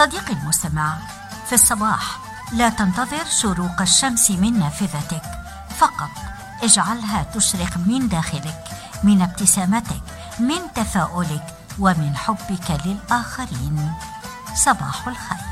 صديقي المستمع في الصباح لا تنتظر شروق الشمس من نافذتك. فقط اجعلها تشرق من داخلك من ابتسامتك من تفاؤلك ومن حبك للآخرين. صباح الخير.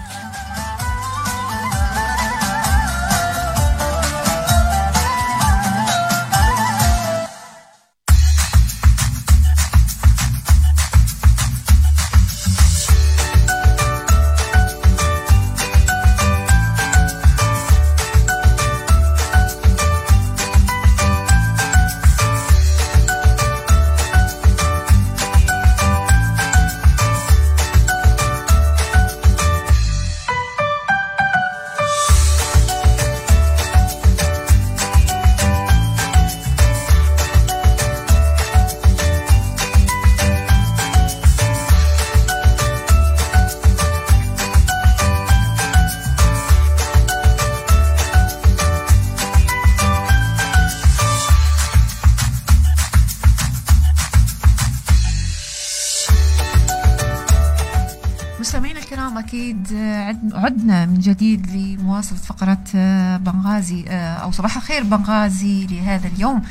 عدنا من جديد لمواصلة فقرة آه، بنغازي آه، أو صباح الخير بنغازي لهذا اليوم.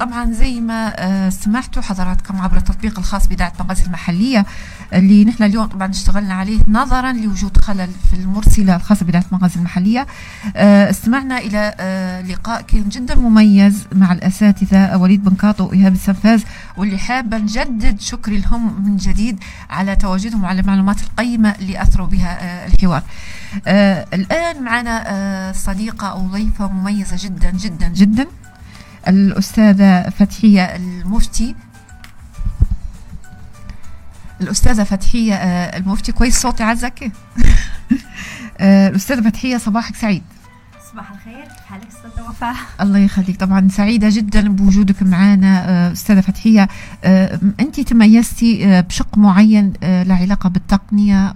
طبعا زي ما سمعتوا حضراتكم عبر التطبيق الخاص بإذاعة بنغازي المحلية اللي نحن اليوم طبعا اشتغلنا عليه نظرا لوجود خلل في المرسلة الخاصة بإذاعة بنغازي المحلية. استمعنا إلى لقاء كان جدا مميز مع الأساتذة وليد بن كاطو وإيهاب السنفاز واللي حابة نجدد شكري لهم من جديد على تواجدهم وعلى المعلومات القيمة اللي أثروا بها آه، الحوار. آه، الآن معنا آه، صديقة أو ضيفة مميزة جدا جدا جدا. الأستاذة فتحية المفتي. الأستاذة فتحية المفتي. كويس صوتي عزك الأستاذة فتحية صباحك سعيد. صباح الخير كيف حالك أستاذة وفاء؟ الله يخليك. طبعا سعيدة جدا بوجودك معنا آه، أستاذة فتحية. آه، أنت تميزتي آه، بشق معين له علاقه بالتقنية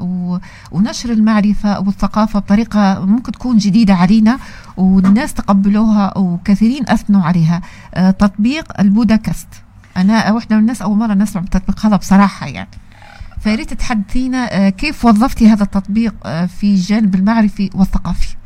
ونشر المعرفة والثقافة بطريقة ممكن تكون جديدة علينا والناس تقبلوها وكثيرين أثنوا عليها. تطبيق البودكاست أنا واحدة من الناس أول مرة نسمع بالتطبيق هذا بصراحة يعني. فياريت تحدثينا كيف وظفتي هذا التطبيق في الجانب المعرفي والثقافي؟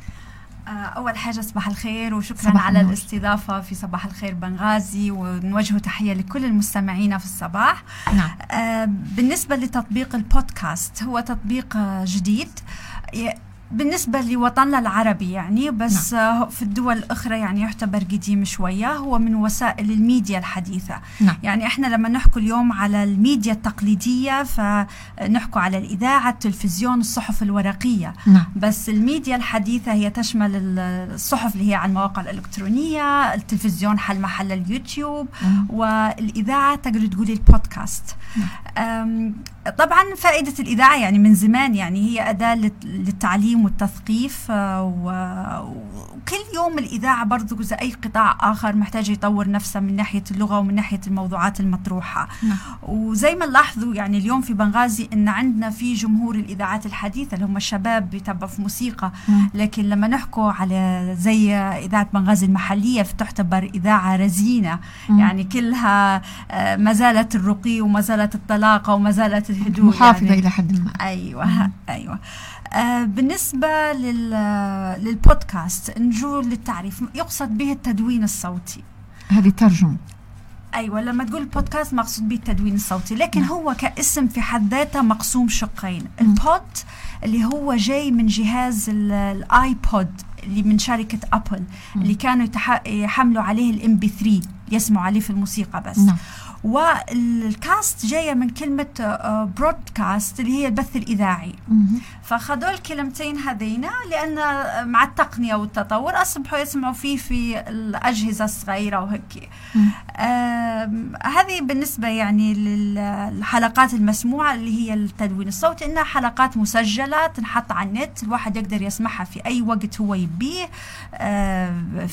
أول حاجة صباح الخير وشكرا صباح على النور. الاستضافة في صباح الخير بنغازي ونوجه تحية لكل المستمعين في الصباح نعم. آه بالنسبة لتطبيق البودكاست هو تطبيق جديد بالنسبة لوطننا العربي يعني بس نعم. في الدول الأخرى يعني يعتبر قديم شوية هو من وسائل الميديا الحديثة نعم. يعني إحنا لما نحكي اليوم على الميديا التقليدية فنحكي على الإذاعة التلفزيون الصحف الورقية نعم. بس الميديا الحديثة هي تشمل الصحف اللي هي على المواقع الإلكترونية التلفزيون حل محل اليوتيوب نعم. والإذاعة تقدر تقولي البودكاست نعم. طبعا فائدة الإذاعة يعني من زمان يعني هي أداة للتعليم والتثقيف آه، وكل يوم الإذاعة برضو زي أي قطاع آخر محتاج يطور نفسه من ناحية اللغة ومن ناحية الموضوعات المطروحة نعم. وزي ما نلاحظوا يعني اليوم في بنغازي إن عندنا في جمهور الإذاعات الحديثة اللي هم الشباب بيتبعوا في موسيقى نعم. لكن لما نحكوا على زي إذاعة بنغازي المحلية فتعتبر إذاعة رزينة يعني كلها آه، ما زالت الرقي وما زالت الطلاقة وما زالت الهدوء محافظة يعني. إلى حد ما. أيوة مم. أيوة. آه بالنسبة للبودكاست نجو للتعريف. يقصد به التدوين الصوتي. هذه ترجمة أيوه لما تقول بودكاست مقصود به التدوين الصوتي لكن نعم. هو كاسم في حد ذاته مقسوم شقين. البود اللي هو جاي من جهاز الآيبود اللي من شركة أبل اللي كانوا يحملوا عليه ال MP3 يسمعوا عليه في الموسيقى بس. نعم. وال cast جاية من كلمة broadcast آه، اللي هي البث الإذاعي. فخذوا الكلمتين هذين لأن مع التقنية والتطور أصبحوا يسمعوا فيه في الأجهزة الصغيرة وهيك. هذه بالنسبة يعني للحلقات المسموعة اللي هي التدوين الصوتي إنها حلقات مسجلة تنحط على النت الواحد يقدر يسمعها في أي وقت هو يبيه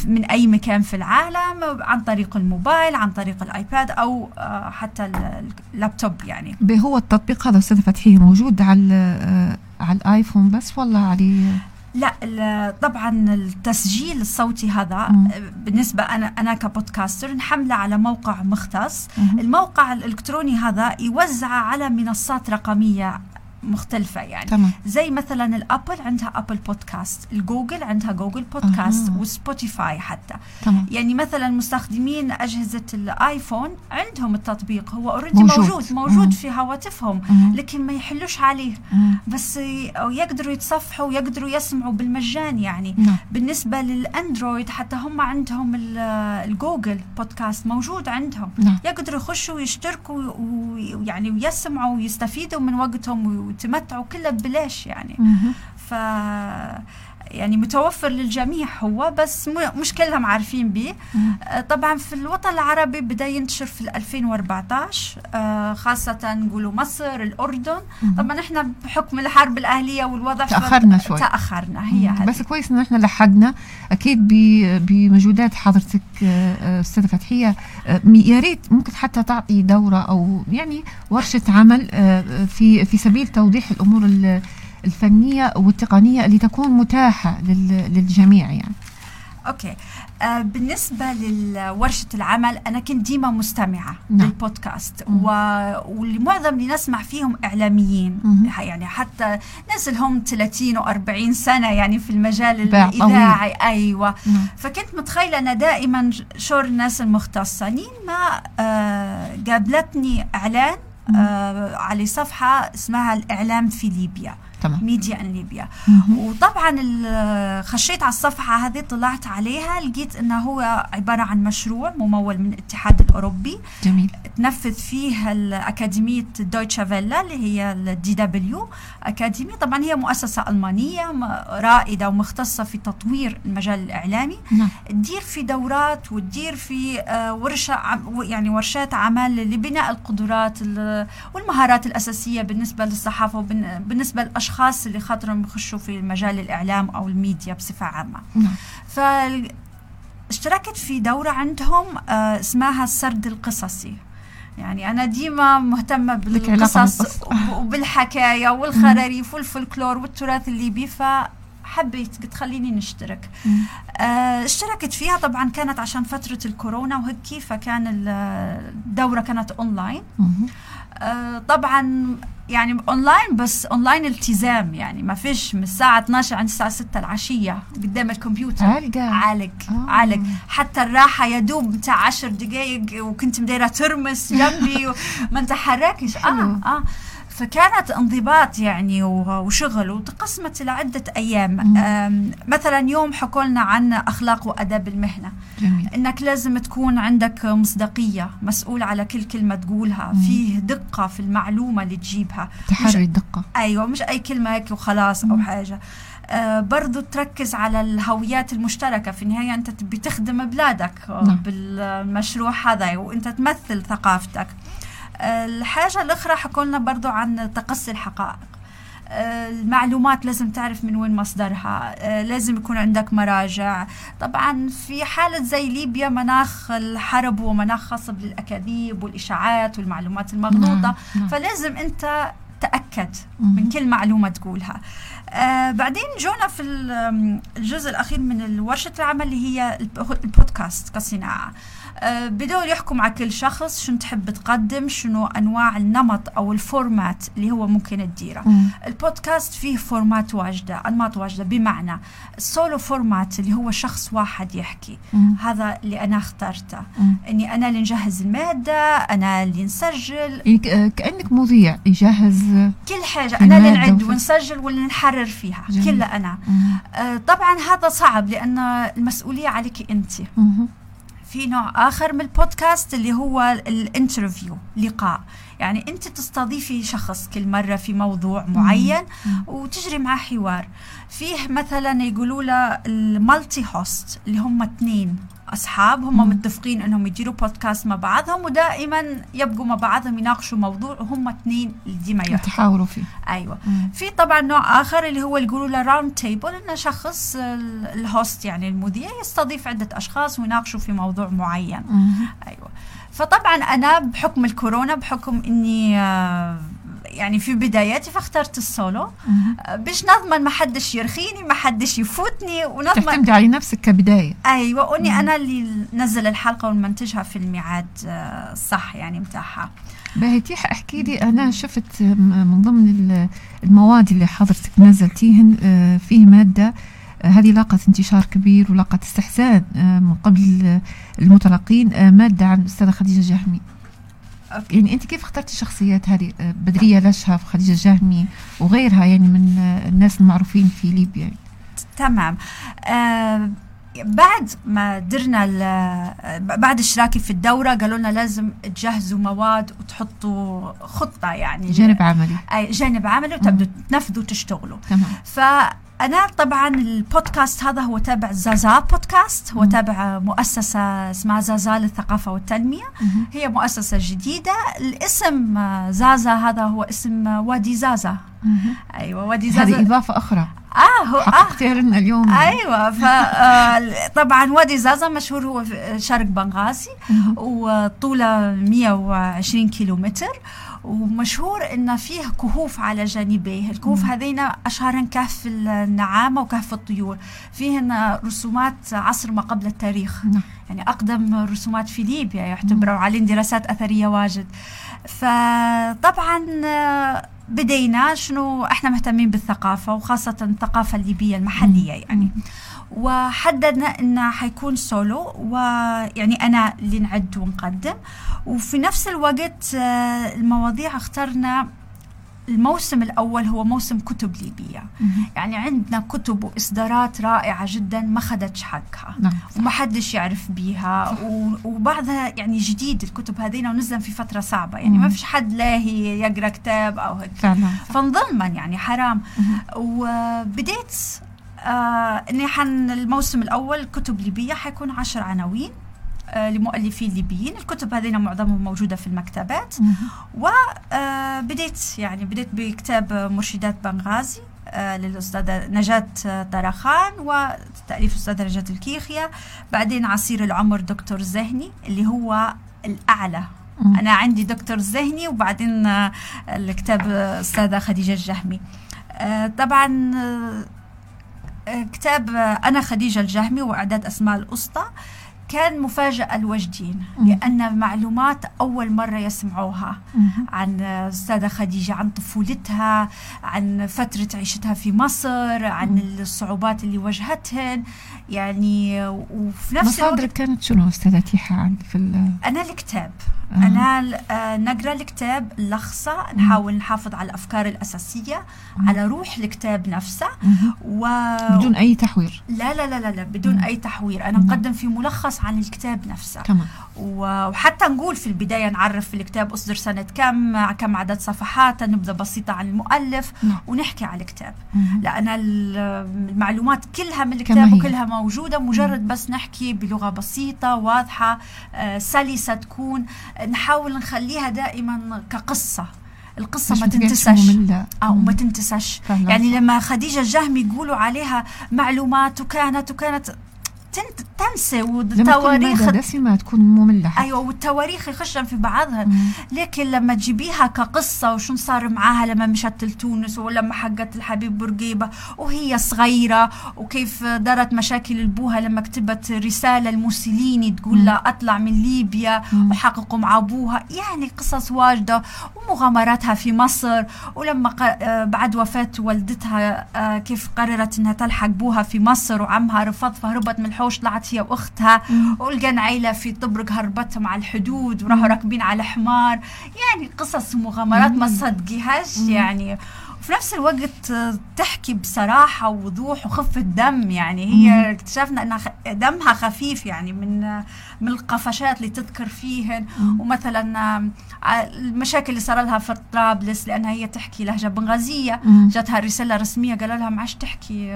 من أي مكان في العالم عن طريق الموبايل عن طريق الآيباد أو آه، حتى اللابتوب يعني هو التطبيق هذا أستاذ فتحي موجود على آه، على الآيفون بس ولا عليه لا طبعا التسجيل الصوتي هذا مم. بالنسبة أنا أنا ك podcaster نحمله على موقع مختص مم. الموقع الإلكتروني هذا يوزع على منصات رقمية مختلفة يعني تمام. زي مثلا الأبل عندها Apple Podcast الجوجل عندها Google Podcast أه. و Spotify حتى تمام. يعني مثلا مستخدمين أجهزة الآيفون عندهم التطبيق هو already موجود موجود, موجود. في هواتفهم أه. لكن ما يخشوش عليه أه. بس يقدروا يتصفحوا ويقدروا يسمعوا بالمجان يعني نعم. بالنسبة للأندرويد حتى هم عندهم ال Google Podcast موجود عندهم نعم. يقدروا يخشوا ويشتركوا ويعني ويسمعوا ويستفيدوا من وقتهم وتمتعوا كله ببلاش يعني. ف يعني متوفر للجميع هو بس مش كلهم عارفين به آه، طبعا في الوطن العربي بدأ ينتشر في 2014 آه، خاصة نقولوا مصر الأردن. طبعا إحنا بحكم الحرب الأهلية والوضع تأخرنا شوي. تأخرنا هي هذه بس كويس إن إحنا لحقنا. أكيد بمجهودات حضرتك آه، أستاذة فتحية. يا ريت ممكن حتى تعطي دورة أو يعني ورشة عمل في في سبيل توضيح الأمور الفنية والتقنية اللي تكون متاحة للجميع يعني. أوكي. آه بالنسبة لورشه العمل أنا كنت ديما مستمعة نعم. للبودكاست و... والمعظم اللي نسمع فيهم إعلاميين. مم. يعني حتى ناس لهم 30 و40 سنة يعني في المجال الإذاعي. أيوه. نعم. فكنت متخيلة أنا دائما شورت الناس المختصة. ما آه قابلتني إعلان آه على صفحة اسمها الإعلام في ليبيا. تمام. Media in Libya. وطبعا خشيت على الصفحة هذه طلعت عليها لقيت إنه هو عبارة عن مشروع ممول من الاتحاد الأوروبي. جميل. تنفذ فيه الأكاديمية Deutsche Welle اللي هي ال DW Akademie. طبعا هي مؤسسة ألمانية رائدة ومختصة في تطوير المجال الإعلامي. نعم. تدير في دورات وتدير في آه، ورشة يعني ورشات عمل لبناء القدرات والمهارات الأساسية بالنسبة للصحافة وبالنسبه للأشخاص الأشخاص اللي خاطرهم يخشوا في مجال الإعلام أو الميديا بصفة عامة. نعم. ف اشتركت في دورة عندهم آه اسمها السرد القصصي. يعني أنا ديما مهتمة بالقصص وبالحكاية والخراريف والفولكلور والتراث الليبي فحبيت قلت خليني نشترك. آه اشتركت فيها. طبعا كانت عشان فترة الكورونا وهيك فكان الدورة كانت أونلاين آه طبعا يعني اونلاين بس اونلاين التزام. يعني ما فيش من الساعة 12 عند الساعة 6 العشية قدام الكمبيوتر. عالقة. عالق آه. عالق. حتى الراحة يا دوب بتاع 10 دقائق وكنت مديرة ترمس جنبي وما نتحركش آه آه. فكانت انضباط يعني وشغل وتقسمت لعدة أيام مثلا يوم حكوا لنا عن أخلاق وأداب المهنة جميل. إنك لازم تكون عندك مصداقية مسؤول على كل كلمة تقولها مم. فيه دقة في المعلومة اللي تجيبها تحري الدقة أيوة مش أي كلمة هيك وخلاص مم. أو حاجة آه برضو تركز على الهويات المشتركة في النهاية أنت تبي تخدم بلادك نعم. بالمشروع هذا وأنت تمثل ثقافتك الحاجة الأخرى حكوا لنا برضو عن تقصي الحقائق. المعلومات لازم تعرف من وين مصدرها لازم يكون عندك مراجع. طبعا في حالة زي ليبيا مناخ الحرب هو مناخ خصب للأكاذيب والإشاعات والمعلومات المغلوطة. نعم. نعم. فلازم أنت تأكد من كل معلومة تقولها. آه بعدين جونا في الجزء الأخير من ورشة العمل اللي هي البودكاست كصناعة. آه، بدأوا يحكوا مع كل شخص شنو تحب تقدم شنو أنواع النمط أو ال format اللي هو ممكن تديره. البودكاست فيه formats واجدة أنماط واجدة بمعنى ال solo format اللي هو شخص واحد يحكي. مم. هذا اللي أنا اخترته. مم. أني أنا اللي نجهز المادة أنا اللي نسجل. يعني كأنك مذيع يجهز كل حاجة أنا اللي نعد ونسجل واللي نحرر فيها كلها أنا. آه طبعا هذا صعب لأن المسؤولية عليك أنت. مم. في نوع آخر من البودكاست اللي هو ال interview لقاء. يعني أنت تستضيفي شخص كل مرة في موضوع معين وتجري معه حوار. فيه مثلا يقولوا له ال multi-host اللي هم اثنين. أصحاب هم. متفقين إنهم يديروا بودكاست مع بعضهم ودائما يبقوا مع بعضهم يناقشوا موضوع وهم اثنين ديما يتحاوروا فيه أيوه مم. في طبعا نوع آخر اللي هو يقولوا له round table إنه شخص ال host يعني المذيع يستضيف عدة أشخاص ويناقشوا في موضوع معين مم. أيوه فطبعا أنا بحكم الكورونا بحكم إني آه يعني في بداياتي فاخترت السولو. باش نضمن ما حدش يرخيني ما حدش يفوتني ونضمن تعتمدي على نفسك كبداية. أيوه وإني أنا اللي نزل الحلقة ونمنتجها في الميعاد الصح آه، يعني متاعها باهي تيح أحكي لي؟ أنا شفت من ضمن المواد اللي حضرتك نزلتيهن آه، فيه مادة آه، هذه لاقت انتشار كبير ولاقت استحسان من قبل المتلقين مادة عن الاستاذه خديجة جهمي يعني أنت كيف اخترتي الشخصيات هذه؟ بدرية لشهف خديجة جهمي وغيرها يعني من الناس المعروفين في ليبيا. يعني. تمام. أه بعد ما درنا بعد اشتراكي في الدورة قالوا لنا لازم تجهزوا مواد وتحطوا خطة يعني. جانب عملي. أي جانب عملي وتبدوا تنفذوا وتشتغلوا. تمام. فأنا طبعا البودكاست هذا هو تابع زازا بودكاست هو تابع مؤسسة اسمها زازا للثقافة والتنمية مم. هي مؤسسة جديدة. الاسم زازا هذا هو اسم وادي زازا. أيوه وادي زازا. هذه إضافة أخرى. آه هو حققتيها لنا اليوم. أيوه فطبعا آه، وادي زازا مشهور هو في شرق بنغازي وطوله 120 كيلومتر. ومشهور ان فيه كهوف على جانبيه. الكهوف هذين اشهرهن كهف النعامة وكهف الطيور. فيهن رسومات عصر ما قبل التاريخ. نعم. يعني أقدم رسومات في ليبيا يعتبروا عليهم دراسات أثرية واجد. فطبعا بدينا شنو إحنا مهتمين بالثقافة وخاصة الثقافة الليبية المحلية يعني. وحددنا انه حيكون سولو ويعني أنا اللي نعد ونقدم. وفي نفس الوقت آه، المواضيع اخترنا الموسم الأول هو موسم كتب ليبية. يعني عندنا كتب وإصدارات رائعة جدا ما خدتش حقها. نعم. وما حدش يعرف بيها. وبعضها يعني جديد الكتب هذين ونزل في فترة صعبة. يعني ما فيش حد لاهي يقرأ كتاب أو هيك. فنظلما يعني حرام. وبديت آه إني حن الموسم الأول كتب ليبية حيكون عشر عناوين. لمؤلفين ليبيين. الكتب هذين معظمهم موجودة في المكتبات. وبديت آه، يعني بديت بكتاب مرشدات بنغازي آه، للأستاذة نجاة طرخان وتأليف الأستاذة نجاة الكيخية. بعدين عصير العمر دكتور زهني اللي هو الأعلى. أنا عندي دكتور زهني وبعدين الكتاب أستاذة خديجة الجهمي. طبعا كتاب أنا خديجة الجهمي وإعداد أسماء الأسطى. كان مفاجأة الوجدين لأن معلومات أول مرة يسمعوها عن أستاذة خديجة عن طفولتها عن فترة عيشتها في مصر عن الصعوبات اللي واجهتهن. يعني وفي نفس الوقت كانت شنو أستاذة تيحة في أنا الكتاب. أنا آه نقرأ الكتاب لخصة نحاول نحافظ على الأفكار الأساسية مم. على روح الكتاب نفسه و... بدون أي تحوير. لا لا لا لا, لا بدون. أي تحوير. أنا مقدم في ملخص عن الكتاب نفسه. كمان. وحتى نقول في البداية نعرف في الكتاب أصدر سنة كم كم عدد صفحات نبذة بسيطة عن المؤلف مم. ونحكي على الكتاب. لأن المعلومات كلها من الكتاب وكلها موجودة مجرد. بس نحكي بلغة بسيطة واضحة آه سلسة تكون نحاول نخليها دائما كقصة. القصة ما تنتسش أو ما تنتسش يعني لما خديجة الجهمي يقولوا عليها معلومات وكانت وكانت تنسى والتواريخ دسمة تكون مملة أيوه والتواريخ يخشن في بعضها. مم. لكن لما تجيبيها كقصة وشو صار معاها لما مشت لتونس ولما حقت الحبيب بورقيبة وهي صغيرة وكيف دارت مشاكل ابوها لما كتبت رسالة لموسوليني تقول له أطلع من ليبيا وحققوا مع أبوها. يعني قصص واجدة ومغامراتها في مصر. ولما آه، بعد وفاة والدتها آه، كيف قررت إنها تلحق ابوها في مصر وعمها رفض فهربت من الحوش طلعت هي واختها ولقى عيلة في طبرق هربتهم على الحدود وراحوا راكبين على حمار. يعني قصص ومغامرات ما تصدقيهاش. يعني وفي نفس الوقت تحكي بصراحة ووضوح وخفة دم يعني هي اكتشفنا إنها دمها خفيف يعني من من القفشات اللي تذكر فيهن. ومثلا المشاكل اللي صار لها في طرابلس لأنها هي تحكي لهجة بنغازية. جاتها رسالة رسمية قالوا لها ما عادش تحكي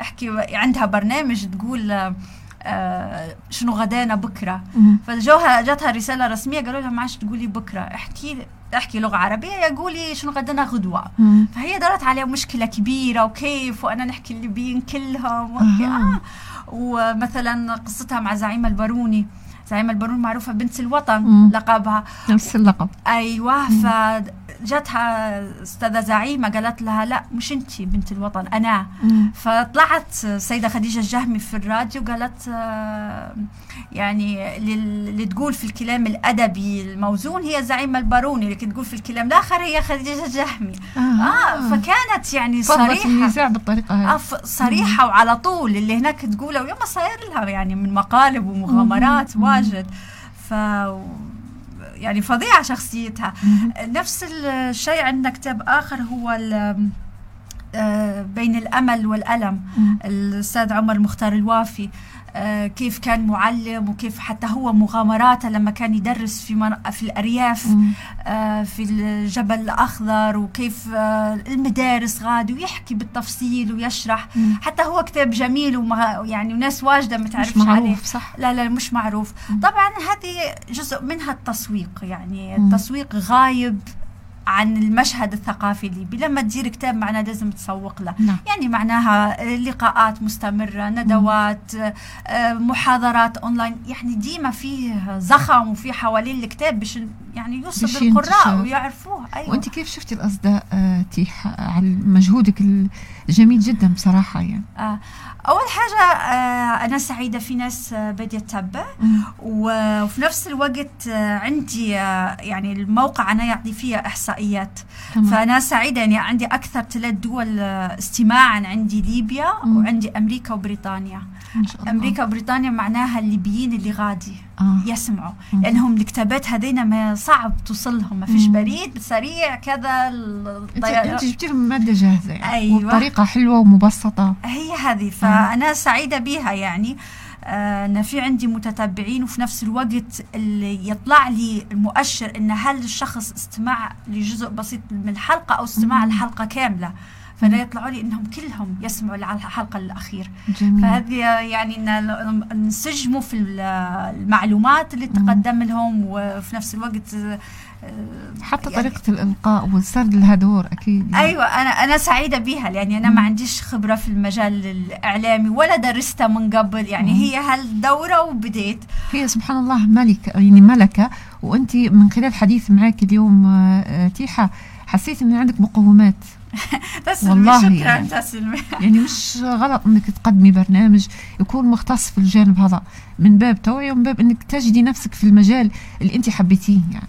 احكي عندها برنامج تقول آه شنو غدانا بكرة. فجوها جاتها رسالة رسمية قالوا لها ما عادش تقولي بكرة احكي احكي لغة عربية يا قولي شنو غدانا غدوة. مم. فهي دارت عليها مشكلة كبيرة وكيف وأنا نحكي الليبيين كلهم آه. ومثلا قصتها مع زعيم الباروني. زعيم البارون معروفة بنت الوطن مم. لقبها. نفس اللقب. أيوة ف جاتها أستاذة زعيمة قالت لها لا مش انت بنت الوطن أنا. فطلعت سيده خديجة الجهمي في الراديو قالت آه، يعني اللي تقول في الكلام الأدبي الموزون هي زعيمة الباروني لكن تقول في الكلام الآخر هي خديجة الجهمي. آه, آه فكانت يعني صريحة. النزاع بالطريقة هذه. آه صريحة وعلى طول اللي هناك تقوله ويوم صاير لها يعني من مقالب ومغامرات واجد. ف يعني فظيعة شخصيتها. نفس الشيء عندنا كتاب آخر هو آه، بين الأمل والألم. الأستاذ عمر المختار الوافي. آه، كيف كان معلم وكيف حتى هو مغامراته لما كان يدرس في في الأرياف آه، في الجبل الأخضر وكيف المدارس غادي ويحكي بالتفصيل ويشرح. حتى هو كتاب جميل ويعني وناس واجدة ما تعرفش مش معروف عليه. صح. لا لا مش معروف. طبعا هذه جزء منها التسويق يعني التسويق غايب عن المشهد الثقافي الليبي لما تدير كتاب معناه لازم تسوق له. نعم. يعني معناها لقاءات مستمرة ندوات آه، محاضرات أونلاين. يعني ديما فيه زخم وفي حوالين الكتاب باش يعني يوصل للقراء ويعرفوه أيوة. وأنت كيف شفتي الأصداء آه تيح على مجهودك الجميل جدا بصراحة يعني آه. أول حاجة آه، أنا سعيدة في ناس آه، بدات تتبع وفي نفس الوقت آه، عندي يعني الموقع أنا يعطي فيها إحصائيات تمام. فأنا سعيدة يعني عندي أكثر ثلاث دول استماعا عندي ليبيا مم. وعندي أمريكا وبريطانيا إن شاء الله. أمريكا وبريطانيا معناها الليبيين اللي غادي آه. يسمعوا. مم. لأنهم الكتابات هذين ما صعب توصلهم ما فيش بريد سريع كذا انت جبتي لهم مادة جاهزة يعني. أيوه. وبطريقه حلوة ومبسطة. هي هذه فأنا سعيدة بها يعني. آه، أنا في عندي متتبعين وفي نفس الوقت اللي يطلع لي المؤشر إن هل الشخص استمع لجزء بسيط من الحلقة أو استمع الحلقة كاملة. فلا يطلعوا لي إنهم كلهم يسمعوا الحلقة الأخير جميل. فهذه يعني نسجموا في المعلومات اللي تقدم لهم وفي نفس الوقت آه، حتى يعني طريقة الإلقاء والسرد لها دور أكيد يعني. أيوة أنا أنا سعيدة بها لأني أنا ما عنديش خبرة في المجال الإعلامي ولا درستها من قبل يعني مم. هي هالدورة وبديت هي سبحان الله ملكة يعني ملكة وأنت من خلال حديث معك اليوم آه، تيحة حسيت أن عندك مقومات والله شكرا يعني, تسلمي. يعني مش غلط إنك تقدمي برنامج يكون مختص في الجانب هذا من باب توعية ومن باب إنك تجدي نفسك في المجال اللي أنت حبيتيه يعني.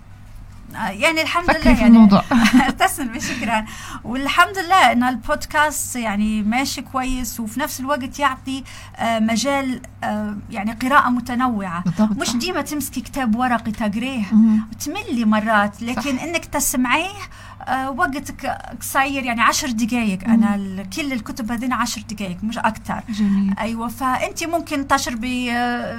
يعني الحمد لله في يعني. الموضوع. تسلمي شكرا. والحمد لله إن البودكاست يعني ماشي كويس وفي نفس الوقت يعطي آه، مجال آه، يعني قراءة متنوعة. بالضبط. مش ديما تمسكي كتاب ورقي تقريه وتملي مرات لكن صح. إنك تسمعيه آه، وقتك قصير يعني عشر دقائق أنا كل الكتب هذين عشر دقائق مش أكثر جميل. أيوه فأنت ممكن تشربي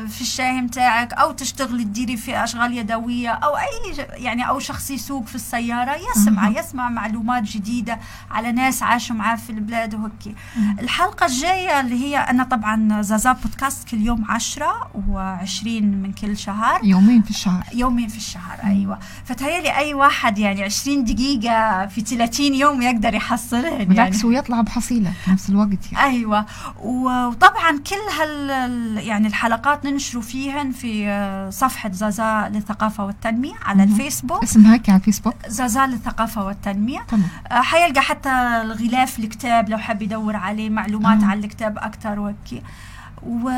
في الشاي متاعك أو تشتغلي تديري في أشغال يدوية أو أي يعني أو شخص يسوق في السيارة. يسمع مم. يسمع معلومات جديدة على ناس عاشوا معاه في البلاد وهيك الحلقة الجاية اللي هي أنا طبعا زازا بودكاست كل يوم عشرة وعشرين من كل شهر. يومين في الشهر. يومين في الشهر مم. أيوة فتهيألي أي واحد يعني عشرين دقيقة في 30 يوم يقدر يحصلهن يعني. بالعكس ويطلع بحصيلة في نفس الوقت يعني. أيوة. وطبعا كل هال يعني الحلقات ننشروا فيهن في صفحة زازا للثقافة والتنمية على. الفيسبوك. اسمها هيك على الفيسبوك؟ زازا للثقافة والتنمية. تمام. آه حيلقى حتى الغلاف الكتاب لو حاب يدور عليه معلومات آه. عن الكتاب أكثر وهيك و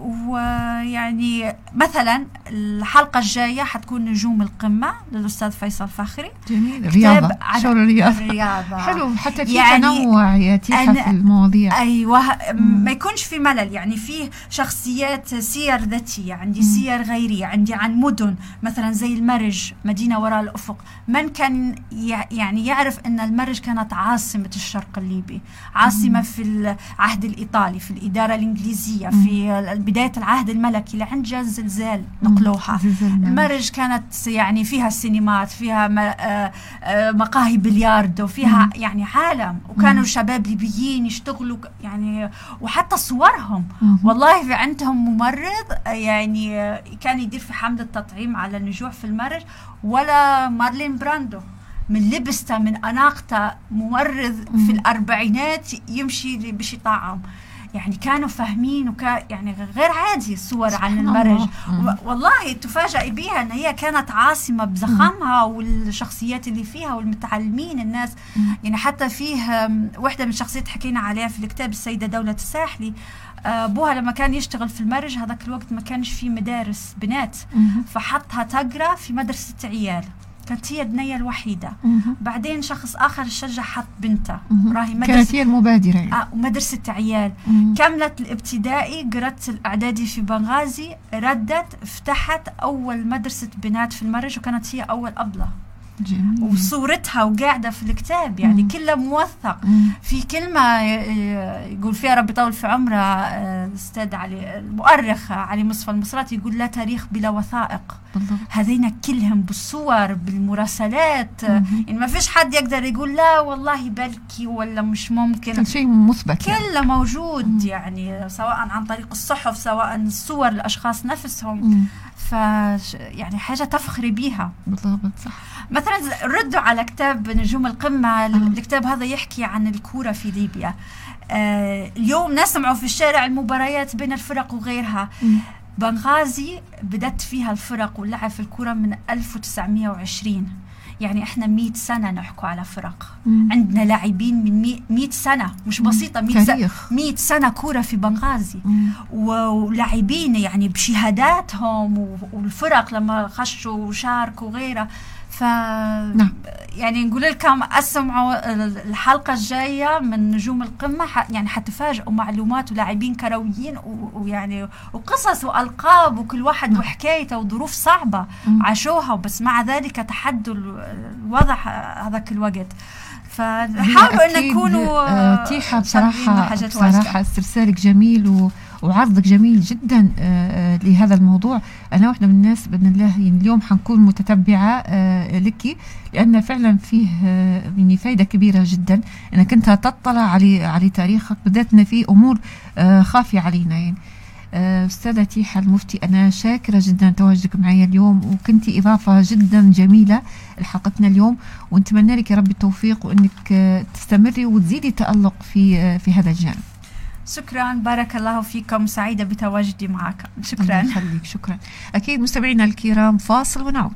ويعني مثلا الحلقة الجاية حتكون نجوم القمة للأستاذ فيصل فخري. جميل. رياضة. شو الرياضة الرياضة حلو. حتى في يعني تنوع يا تيحة في المواضيع. أيوة. ما يكونش في ملل. يعني فيه شخصيات سير ذاتية. عندي سير غيرية عندي عن مدن. مثلا زي المرج مدينة وراء الأفق. من كان يعني يعرف أن المرج كانت عاصمة الشرق الليبي. عاصمة في العهد الإيطالي في الإدارة الإنجليزية في بداية العهد الملكي لعند جاء الزلزال نقلوها. المرج كانت يعني فيها سينمات فيها آه، آه، مقاهي بلياردو فيها يعني عالم وكانوا الشباب ليبيين يشتغلوا يعني وحتى صورهم. والله في عندهم ممرض يعني كان يدير في حملة تطعيم على النجوع في المرج ولا مارلين براندو. من لبسته من أناقته ممرض في الأربعينات يمشي باش يطعم يعني كانوا فاهمين وكا يعني غير عادي الصور عن المرج. والله تفاجئي بها إن هي كانت عاصمة بزخمها والشخصيات اللي فيها والمتعلمين الناس. يعني حتى فيه وحده من الشخصيات حكينا عليها في الكتاب السيدة دولة الساحلي. أبوها لما كان يشتغل في المرج هذاك الوقت ما كانش في مدارس بنات. فحطها تقرأ في مدرسة عيال. كانت هي البنيه الوحيدة مم. بعدين شخص آخر شجع حط بنته راهي مدرسه كانت هي المبادرة يعني. آه ومدرسه عيال مم. كملت الابتدائي قرأت الأعدادي في بنغازي ردت فتحت أول مدرسة بنات في المرج وكانت هي أول أبلة جميل. وصورتها وقاعدة في الكتاب يعني مم. كله موثق مم. في كلمة يقول فيها ربي يطول في عمره الأستاذ علي المؤرخ علي مصطفى المصراتي يقول لا تاريخ بلا وثائق هذين كلهم بالصور بالمراسلات. مم. يعني ما فيش حد يقدر يقول لا والله بلكي ولا مش ممكن. كل شيء مثبت يعني. كله موجود مم. يعني سواء عن طريق الصحف سواء الصور الأشخاص نفسهم. ف يعني حاجة تفخري بيها. بالضبط صح. مثلا ردوا على كتاب نجوم القمة. الكتاب هذا يحكي عن الكورة في ليبيا. آه اليوم نسمع في الشارع المباريات بين الفرق وغيرها. بنغازي بدت فيها الفرق واللعب في الكورة من 1920 يعني إحنا 100 سنة نحكوا على فرق. مم. عندنا لاعبين من 100 سنة مش بسيطة 100 سنه 100 سنة كورة في بنغازي. ولاعبين يعني بشهاداتهم والفرق لما خشوا وشاركوا وغيرها. ف نعم. يعني نقول لكم أسمعوا الحلقة الجاية من نجوم القمة يعني حتفاجئوا معلومات ولاعبين كرويين ويعني وقصص وألقاب وكل واحد نعم. وحكايته وظروف صعبة مم. عاشوها بس مع ذلك تحدوا الوضع هذاك الوقت فحاولوا أن نكونوا آه، تيحة بصراحة بصراحة استرسالك جميل و وعرضك جميل جدا آه، آه، لهذا الموضوع. أنا واحدة من الناس بإذن الله يعني اليوم حنكون متتبعة آه، لك لأن فعلا فيه يعني فايدة كبيرة جدا. أنك أنت تطلع على على تاريخك بالذات أن في أمور خافية علينا يعني. أستاذة تيحة المفتي أنا شاكرة جدا تواجدك معي اليوم وكنت إضافة جدا جميلة لحلقتنا اليوم. ونتمنى لك يا رب التوفيق وأنك تستمري وتزيدي تألق في في هذا الجانب. شكرا. بارك الله فيكم. سعيدة بتواجدي معك. شكرا. الله يخليك. شكرا. أكيد مستمعينا الكرام فاصل ونعود.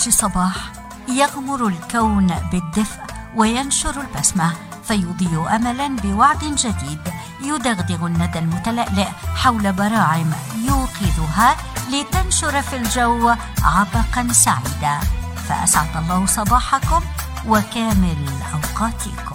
بلاج صباح يغمر الكون بالدفء وينشر البسمة فيضيء أملا بوعد جديد يدغدغ الندى المتلألئ حول براعم يوقظها لتنشر في الجو عبقا سعيدا. فأسعد الله صباحكم وكامل أوقاتكم.